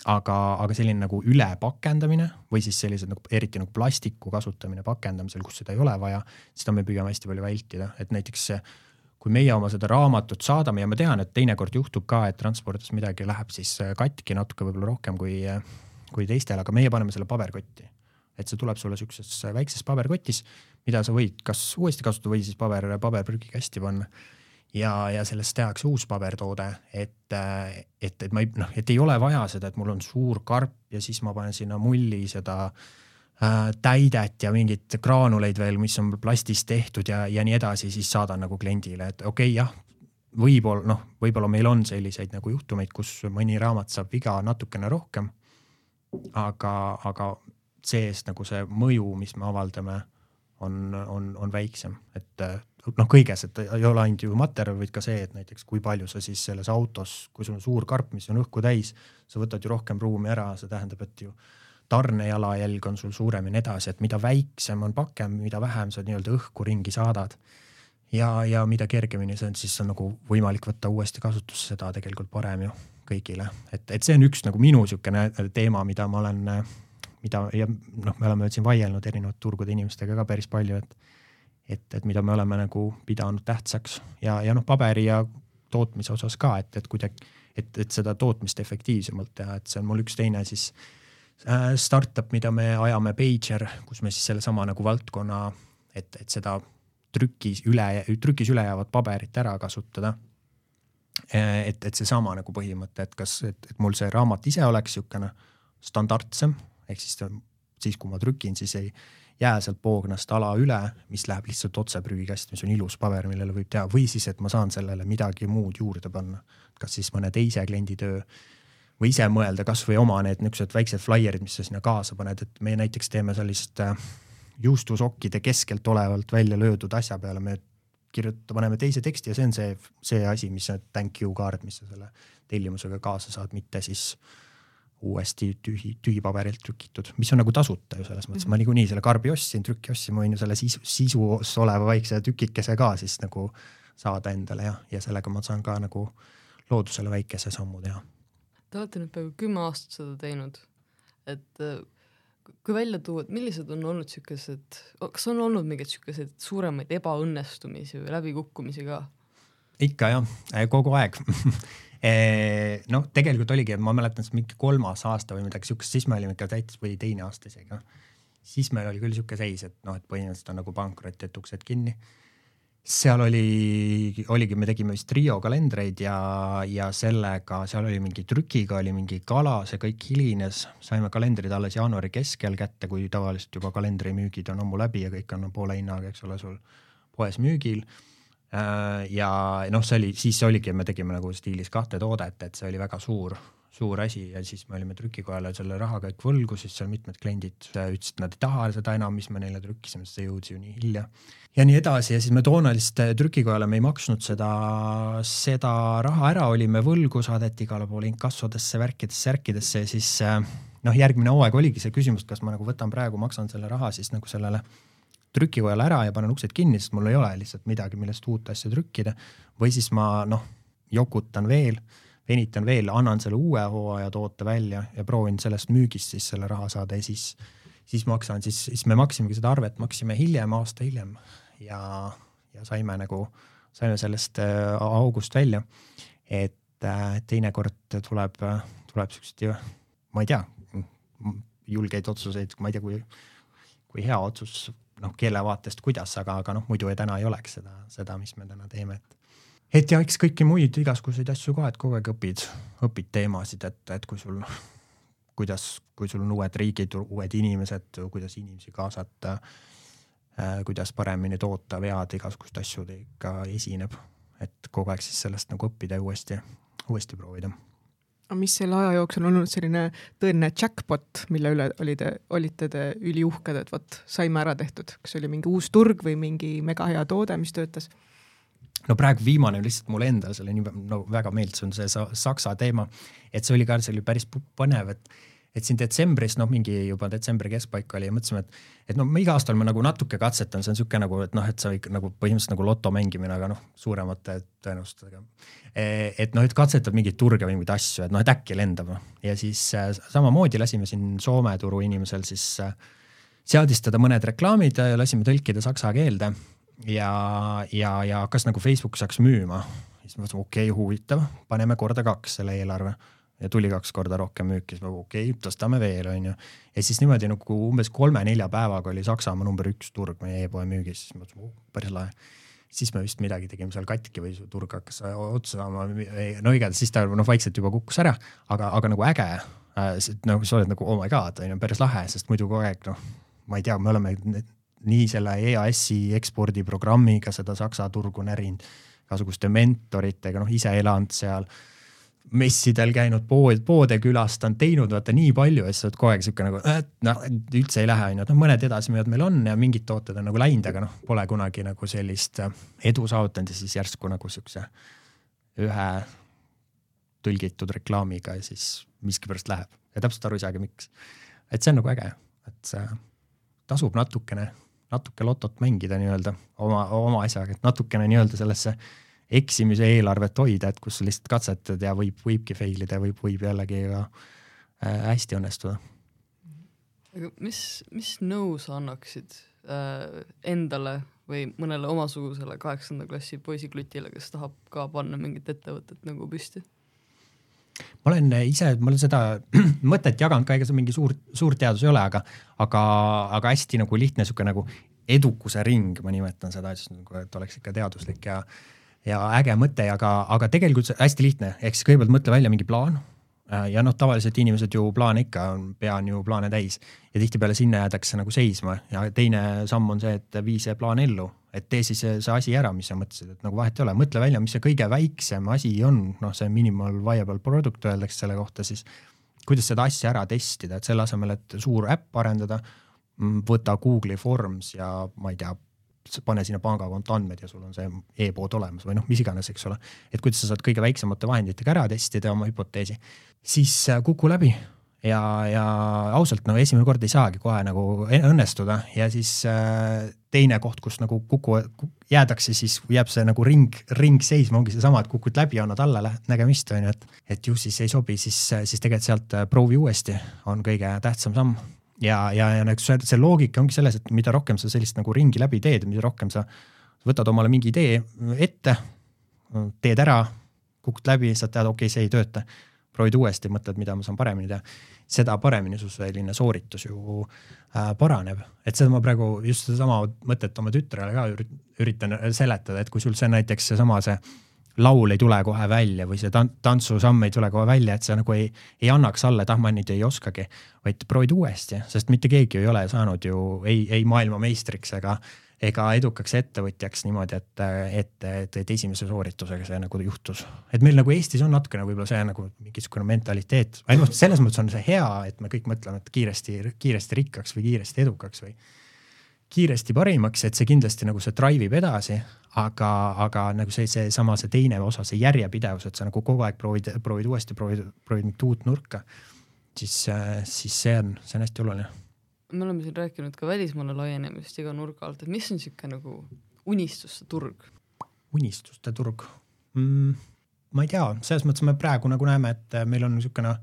Speaker 3: aga, aga selline nagu ülepakendamine või siis sellised nagu eriti nagu plastiku kasutamine pakendamisel, kus seda ei ole vaja, seda me püüame hästi palju vältida, et näiteks kui meie oma seda raamatut saadame ja ma tean, et teinekord juhtub ka, et transpordis midagi läheb siis äh, katki natuke võib-olla rohkem kui, äh, kui teistel, aga meie paneme selle paberkotti. et see tuleb sulle siukses äh, väikses paberkotis, mida sa võid kas uuesti kasutada või siis paber, paberprügikasti panna. ja, ja sellest tehakse uus pabertoode, et, et, et ma ei, noh, et ei ole vaja seda, et mul on suur karp ja siis ma panen sinna mulli seda äh, täidet ja mingeid graanuleid veel, mis on plastist tehtud ja, ja nii edasi, siis saadan nagu kliendile, et okei okay,, jah, võib-olla noh, võib-olla meil on selliseid nagu juhtumeid, kus mõni raamat saab viga natukene rohkem. aga, aga see-eest nagu see mõju, mis me avaldame, on, on, on väiksem, et noh, kõiges, et ei ole ainult ju materjal, vaid ka see, et näiteks kui palju sa siis selles autos, kui sul on suur karp, mis on õhku täis, sa võtad ju rohkem ruumi ära, see tähendab, et ju tarnejalajälg on sul suurem ja nii edasi, et mida väiksem on pakem, mida vähem sa nii-öelda õhku ringi saadad. ja, ja mida kergemini see on, siis on nagu võimalik võtta uuesti kasutusse, seda tegelikult parem ju kõigile, et, et see on üks nagu minu niisugune teema, mida ma olen, mida ja noh, me oleme siin vaielnud erinevate turgude inimestega ka päris palju, et et, et mida me oleme nagu pidanud tähtsaks ja, ja noh, paberi ja tootmise osas ka, et, et kuidagi, et, et seda tootmist efektiivsemalt teha, et see on mul üks teine siis äh, startup, mida me ajame, Pager, kus me siis sellesama nagu valdkonna, et, et seda trükis üle, trükis üle jäävat paberit ära kasutada. et, et seesama nagu põhimõte, et kas, et, et mul see raamat ise oleks niisugune standardsem, ehk siis ta, siis kui ma trükin, siis ei jää sealt poognast ala üle, mis läheb lihtsalt otse prügikasti, mis on ilus paber, millele võib teha või siis, et ma saan sellele midagi muud juurde panna. kas siis mõne teise kliendi töö või ise mõelda kasvõi oma need niisugused väiksed flaierid, mis sa sinna kaasa paned, et me näiteks teeme sellist äh, juustusokkide keskelt olevalt välja löödud asja peale, me kirjuta-, paneme teise teksti ja see on see, see asi, mis on thank you kaart, mis sa selle tellimusega kaasa saad, mitte siis uuesti tühi, tühipaberilt trükitud, mis on nagu tasuta ju selles mõttes mm, -hmm. ma niikuinii selle karbi ostsin, trükki ostsin, ma võin ju selle sisu, sisus oleva väikse tükikese ka siis nagu saada endale ja, ja sellega ma saan ka nagu loodusele väikese sammu teha.
Speaker 1: Te olete nüüd peaaegu kümme aastat seda teinud, et kui välja tuua, et millised on olnud siukesed, kas on olnud mingeid siukeseid suuremaid ebaõnnestumisi või läbikukkumisi ka?
Speaker 3: ikka jah, kogu aeg. Eh, noh, tegelikult oligi, ma mäletan, et mingi kolmas aasta või midagi siukest, siis me olime ikka täitsa või teine aasta isegi, siis meil oli küll siuke seis, et noh, et põhimõtteliselt on nagu pankrot, et uksed kinni seal oli, oligi, me tegime vist trio kalendreid ja, ja sellega, seal oli mingi trükiga oli mingi kala, see kõik hilines, saime kalendrid alles jaanuari keskel kätte, kui tavaliselt juba kalendrimüügid on ammu läbi ja kõik on poole hinnaga, eks ole, sul poes müügil. Äh, ja noh, see oli, siis oligi, me tegime nagu stiilis kahte toodet, et see oli väga suur suur asi ja siis me olime trükikojale selle raha kõik võlgu, siis seal mitmed kliendid ütlesid, et nad ei taha seda enam, mis me neile trükkisime, sest see jõudis ju nii hilja. ja nii edasi ja siis me toona lihtsalt trükikojale me ei maksnud seda, seda raha ära, olime võlgu, saadeti igale poole inkassodesse, värkidesse, särkidesse ja siis noh, järgmine hooaeg oligi see küsimus, kas ma nagu võtan praegu, maksan selle raha siis nagu sellele trükikojale ära ja panen uksed kinni, sest mul ei ole lihtsalt midagi, millest uut asja trükkida või siis ma noh, jokutan veel venitan veel, annan selle uue hooaja toote välja ja proovin sellest müügist siis selle raha saada ja siis, siis maksan, siis, siis me maksimegi seda arvet, maksime hiljem, aasta hiljem ja, ja saime nagu, saime sellest äh, august välja. et äh, teinekord tuleb, tuleb siukseid, ma ei tea, julgeid otsuseid, ma ei tea, kui, kui hea otsus noh, kelle vaatest, kuidas, aga, aga noh, muidu täna ei oleks seda, seda, mis me täna teeme, et et ja eks kõiki muid igasuguseid asju ka, et kogu aeg õpid, õpid teemasid, et, et kui sul, kuidas, kui sul on uued riigid, uued inimesed, kuidas inimesi kaasata äh,, kuidas paremini toota, vead, igasuguseid asju ikka esineb, et kogu aeg siis sellest nagu õppida ja uuesti, uuesti proovida.
Speaker 2: Aga mis selle aja jooksul on olnud selline tõeline jackpot, mille üle oli te, olite te üliuhked, et vot saime ära tehtud, kas oli mingi uus turg või mingi megahea toode, mis töötas?
Speaker 3: No praegu viimane lihtsalt mulle endale selle nii no, väga meeldis, on see Saksa teema, et see oli ka, see oli päris põnev, et et siin detsembris, noh, mingi juba detsembri keskpaik oli ja mõtlesime, et, et no iga aastal ma nagu natuke katsetan, see on niisugune nagu, et noh, et sa ikka nagu põhimõtteliselt nagu loto mängimine, aga noh, suuremate tõenäosustega. E, et noh, et katsetad mingeid turge või mingeid asju, et noh, et äkki lendab noh. ja siis äh, samamoodi lasime siin Soome turu inimesel siis äh, seadistada mõned reklaamid, lasime tõlkida saksa keelde ja, ja, ja hakkas nagu Facebook saaks müüma. siis ma mõtlesin, okei okay,, huvitav, paneme korda kaks selle eelarve ja tuli kaks korda rohkem müüki, siis ma okei okay,, tõstame veel, onju. ja siis niimoodi nagu umbes kolme-nelja päevaga oli Saksamaa number üks turg meie e-poe müügis, siis ma mõtlesin oh,, päris lahe. siis me vist midagi tegime seal katki või turg hakkas otsa saama, no igatahes siis ta noh, vaikselt juba kukkus ära, aga, aga nagu äge äh,. nagu sa oled nagu oh my god, onju, päris lahe, sest muidu kogu aeg noh, ma ei tea, me oleme nii selle EAS-i ekspordiprogrammiga seda Saksa turgu närinud, igasuguste mentoritega, noh ise elanud seal, messidel käinud, pood, poode külastanud, teinud vaata nii palju ja siis oled kogu aeg sihuke nagu, et noh, üldse ei lähe, onju, et noh, mõned edasimüüjad meil on ja mingid tooted on nagu läinud, aga noh, pole kunagi nagu sellist edu saavutanud ja siis järsku nagu siukse ühe tõlgitud reklaamiga ja siis miskipärast läheb ja täpselt aru ei saagi, miks. et see on nagu äge, et see tasub natukene natuke lotot mängida nii-öelda oma, oma asjaga, et natukene nii-öelda sellesse eksimise eelarvet hoida, et kus lihtsalt katsetad ja võib, võibki fail ida, võib, võib jällegi ka äh, hästi õnnestuda.
Speaker 1: aga mis, mis nõu sa annaksid äh, endale või mõnele omasugusele kaheksanda klassi poisiklutile, kes tahab ka panna mingit ettevõtet nagu püsti?
Speaker 3: Ma olen ise, ma olen seda mõtet jaganud ka, ega see mingi suur, suur teadus ei ole, aga, aga, aga hästi nagu lihtne sihuke nagu edukuse ring, ma nimetan seda siis nagu, et oleks ikka teaduslik ja ja äge mõte, aga, aga tegelikult hästi lihtne, ehk siis kõigepealt mõtle välja mingi plaan. Äh, ja noh, tavaliselt inimesed ju plaane ikka, pea on ju plaane täis. Ja tihtipeale sinna jäädakse nagu seisma. Ja teine samm on see, et vii see plaan ellu, et tee siis see, see asi ära, mis sa mõtlesid, et nagu vahet ei ole, mõtle välja, mis see kõige väiksem asi on, noh, see minimal viable product öeldakse selle kohta siis. kuidas seda asja ära testida, et selle asemel, et suur äpp arendada, mm, võta Google'i Forms ja ma ei tea, pane sinna pangakonto andmed ja sul on see e-pood olemas või noh, mis iganes, eks ole. et kuidas sa saad kõige väiksemate vahenditega ära testida oma hüpoteesi siis äh, kuku läbi ja, ja ausalt no esimene kord ei saagi kohe nagu õnnestuda ja siis äh, teine koht, kus nagu kuku jäädakse, siis jääb see nagu ring, ring seisma, ongi seesama, et kukud läbi, annad alla, nägemist on ju, et, et ju siis ei sobi, siis, siis tegelikult sealt äh, proovi uuesti on kõige tähtsam samm. ja, ja, ja eks see, see loogika ongi selles, et mida rohkem sa sellist nagu ringi läbi teed, mida rohkem sa võtad omale mingi idee ette, teed ära, kukud läbi, sa tead, okei okay,, see ei tööta proovid uuesti, mõtled, mida ma saan paremini teha, seda paremini su selline sooritus ju äh, paraneb. et seda ma praegu just sedasama mõtet oma tütrele ka üritan seletada, et kui sul see näiteks seesama see laul ei tule kohe välja või see tantsusamm ei tule kohe välja, et sa nagu ei, ei annaks alla, et ah, ma nüüd ei oskagi, vaid proovid uuesti, sest mitte keegi ei ole saanud ju ei, ei maailmameistriks ega ega edukaks ettevõtjaks niimoodi, et, et, et, et esimese sooritusega see nagu juhtus. et meil nagu Eestis on natukene võib-olla see nagu mingisugune mentaliteet, ainult selles mõttes on see hea, et me kõik mõtleme, et kiiresti, kiiresti rikkaks või kiiresti edukaks või kiiresti parimaks, et see kindlasti nagu see drive ib edasi, aga, aga nagu see, seesama, see teine osa, see järjepidevus, et sa nagu kogu aeg proovid, proovid uuesti, proovid, proovid mingit uut nurka, siis, siis see on, see on hästi oluline
Speaker 1: me oleme siin rääkinud ka välismaale laienemist iga nurga alt, et mis on sihuke nagu unistuste turg?
Speaker 3: unistuste turg mm,? ma ei tea, selles mõttes me praegu nagu näeme, et meil on niisugune,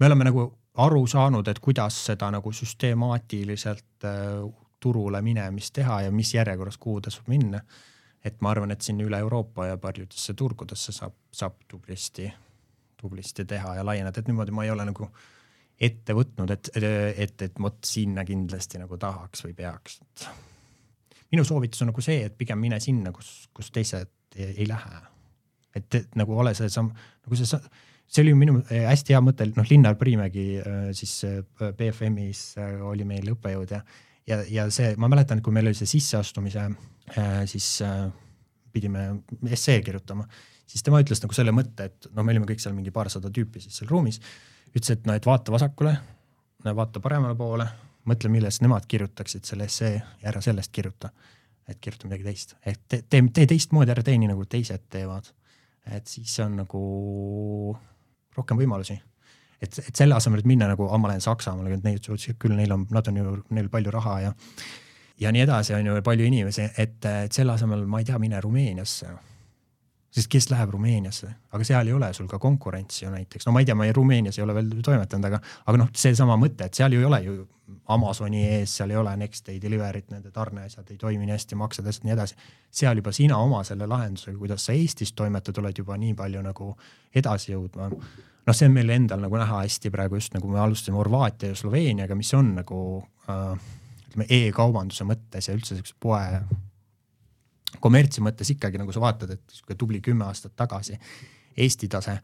Speaker 3: me oleme nagu aru saanud, et kuidas seda nagu süstemaatiliselt äh, turule minemist teha ja mis järjekorras, kuhu tasub minna. et ma arvan, et siin üle Euroopa ja paljudesse turgudesse saab, saab tublisti, tublisti teha ja laieneda, et niimoodi ma ei ole nagu äh, ette võtnud, et, et, et vot sinna kindlasti nagu tahaks või peaks. minu soovitus on nagu see, et pigem mine sinna, kus, kus teised ei, ei lähe. et, et nagu ole see samm, nagu see, see oli minu hästi hea mõte, noh, Linnar Priimägi eh, siis BFM-is eh, oli meil õppejõud ja, ja, ja see, ma mäletan, et kui meil oli see sisseastumise, siis pidime essee kirjutama, siis tema ütles nagu selle mõtte, et noh, me olime kõik seal mingi paarsada tüüpi siis seal ruumis ütles, et no, et vaata vasakule, vaata paremale poole, mõtle, millest nemad kirjutaksid selle essee ja ära sellest kirjuta. et kirjuta midagi teist, et tee, tee, tee teistmoodi, ära tee nii nagu teised teevad. et siis on nagu rohkem võimalusi. et, et selle asemel, et minna nagu, ma lähen Saksamaale, neid küll neil on, nad on ju, neil palju raha ja ja nii edasi, on ju palju inimesi, et, et selle asemel ma ei tea, mine Rumeeniasse sest kes läheb Rumeeniasse, aga seal ei ole sul ka konkurentsi ju näiteks, no ma ei tea, ma ei, Rumeenias ei ole veel toimetanud, aga, aga noh, seesama mõte, et seal ju ei ole ju Amazoni ees, seal ei ole next day delivery't, nende tarneasjad ei toimi nii hästi, maksed, asjad, nii edasi. seal juba sina oma selle lahendusega, kuidas sa Eestis toimetad, oled juba nii palju nagu edasi jõudma. noh, see on meil endal nagu näha hästi praegu just nagu me alustasime Horvaatia ja Sloveeniaga, mis on nagu äh, ütleme e-kaubanduse mõttes ja üldse siukse poe kommertsi mõttes ikkagi nagu sa vaatad, et sihuke tubli kümme aastat tagasi Eesti tase,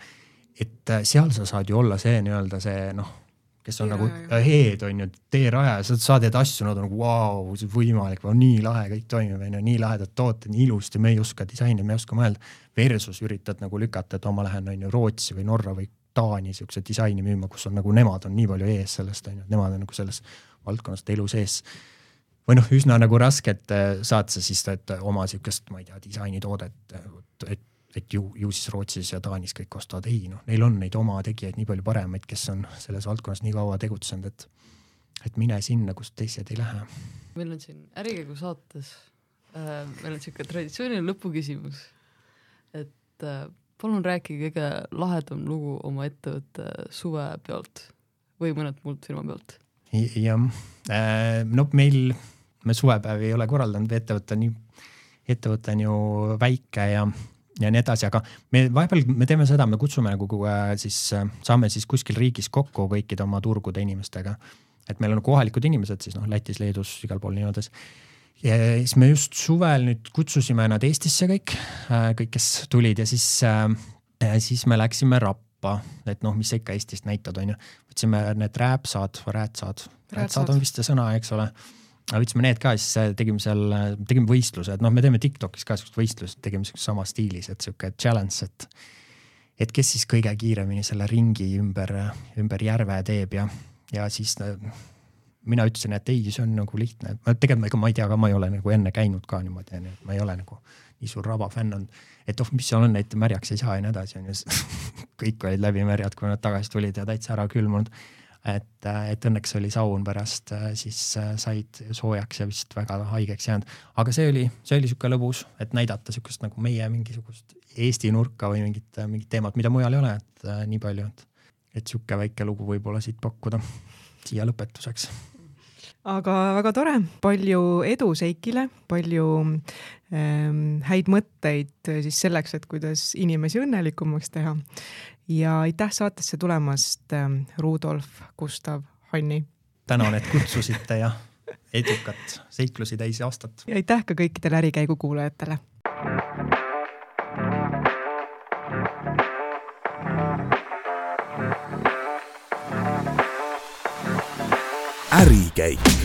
Speaker 3: et äh, seal sa saad ju olla see nii-öelda see noh, kes on nagu head on ju, teerajaja, sa saad neid asju, nad on nagu vau wow,, see on võimalik, nii lahe, kõik toimib, on ju, nii lahedad tooted, nii ilusti, me ei oska disaini, me ei oska mõelda. Versus üritad nagu lükata, et ma lähen on ju Rootsi või Norra või Taani siukse disaini müüma, kus on nagu nemad on nii palju ees sellest on ju, nemad on nagu selles valdkonnas elu sees või noh, üsna nagu raske, et äh, saad sa siis et oma sihukest, ma ei tea, disainitoodet, et, et ju, ju siis Rootsis ja Taanis kõik ostavad, ei noh, neil on neid oma tegijaid nii palju paremaid, kes on selles valdkonnas nii kaua tegutsenud, et, et mine sinna, kus teised ei lähe.
Speaker 1: meil on siin Ärikäigu saates äh,, meil on sihuke traditsiooniline lõpuküsimus, et äh, palun rääkige kõige lahedam lugu oma ettevõtte suvepeolt või mõnelt muult firma pealt
Speaker 3: jah, äh, no meil, me suvepäevi ei ole korraldanud, ettevõte on nii, ettevõte on ju väike ja, ja nii edasi, aga me vahepeal, me teeme seda, me kutsume nagu äh, siis, äh, saame siis kuskil riigis kokku kõikide oma turgude inimestega. et meil on kohalikud inimesed siis noh, Lätis, Leedus, igal pool niimoodi ja siis me just suvel nüüd kutsusime nad Eestisse kõik, kõik, kes tulid ja siis, siis me läksime Rappa, et noh, mis sa ikka Eestist näitad, onju. võtsime need rääpsad, räätsad, räätsad on vist see sõna, eks ole. Võtsime need ka, siis tegime seal, tegime võistlused, noh, me teeme Tiktokis ka siukest võistlust, tegime siukest sama stiilis, et sihuke challenge, et et kes siis kõige kiiremini selle ringi ümber, ümber järve teeb ja, ja siis mina ütlesin, et ei, see on nagu lihtne, et ma tegelikult ega ma ei tea ka, ma ei ole nagu enne käinud ka niimoodi onju, et ma ei ole nagu nii suur Raba fänn olnud. et oh, mis seal on, et märjaks ei saa ja nii edasi onju kõik olid läbi märjad, kui nad tagasi tulid ja täitsa ära külmunud. et, et õnneks oli saun pärast siis said soojaks ja vist väga haigeks jäänud, aga see oli, see oli sihuke lõbus, et näidata sihukest nagu meie mingisugust Eesti nurka või mingit, mingit teemat, mida mujal ei ole, et nii palju, et, et sihuke väike lugu võib-olla siit pakkuda siia lõpetuseks.
Speaker 2: Aga väga tore, palju edu Seikile, palju ähm, häid mõtteid siis selleks, et kuidas inimesi õnnelikumaks teha. ja aitäh saatesse tulemast ähm,, Rudolf, Gustav, Hanni.
Speaker 3: tänan, et kutsusite ja edukat seiklusi täis aastat.
Speaker 2: ja aitäh ka kõikidele Ärikäigu kuulajatele ärikäik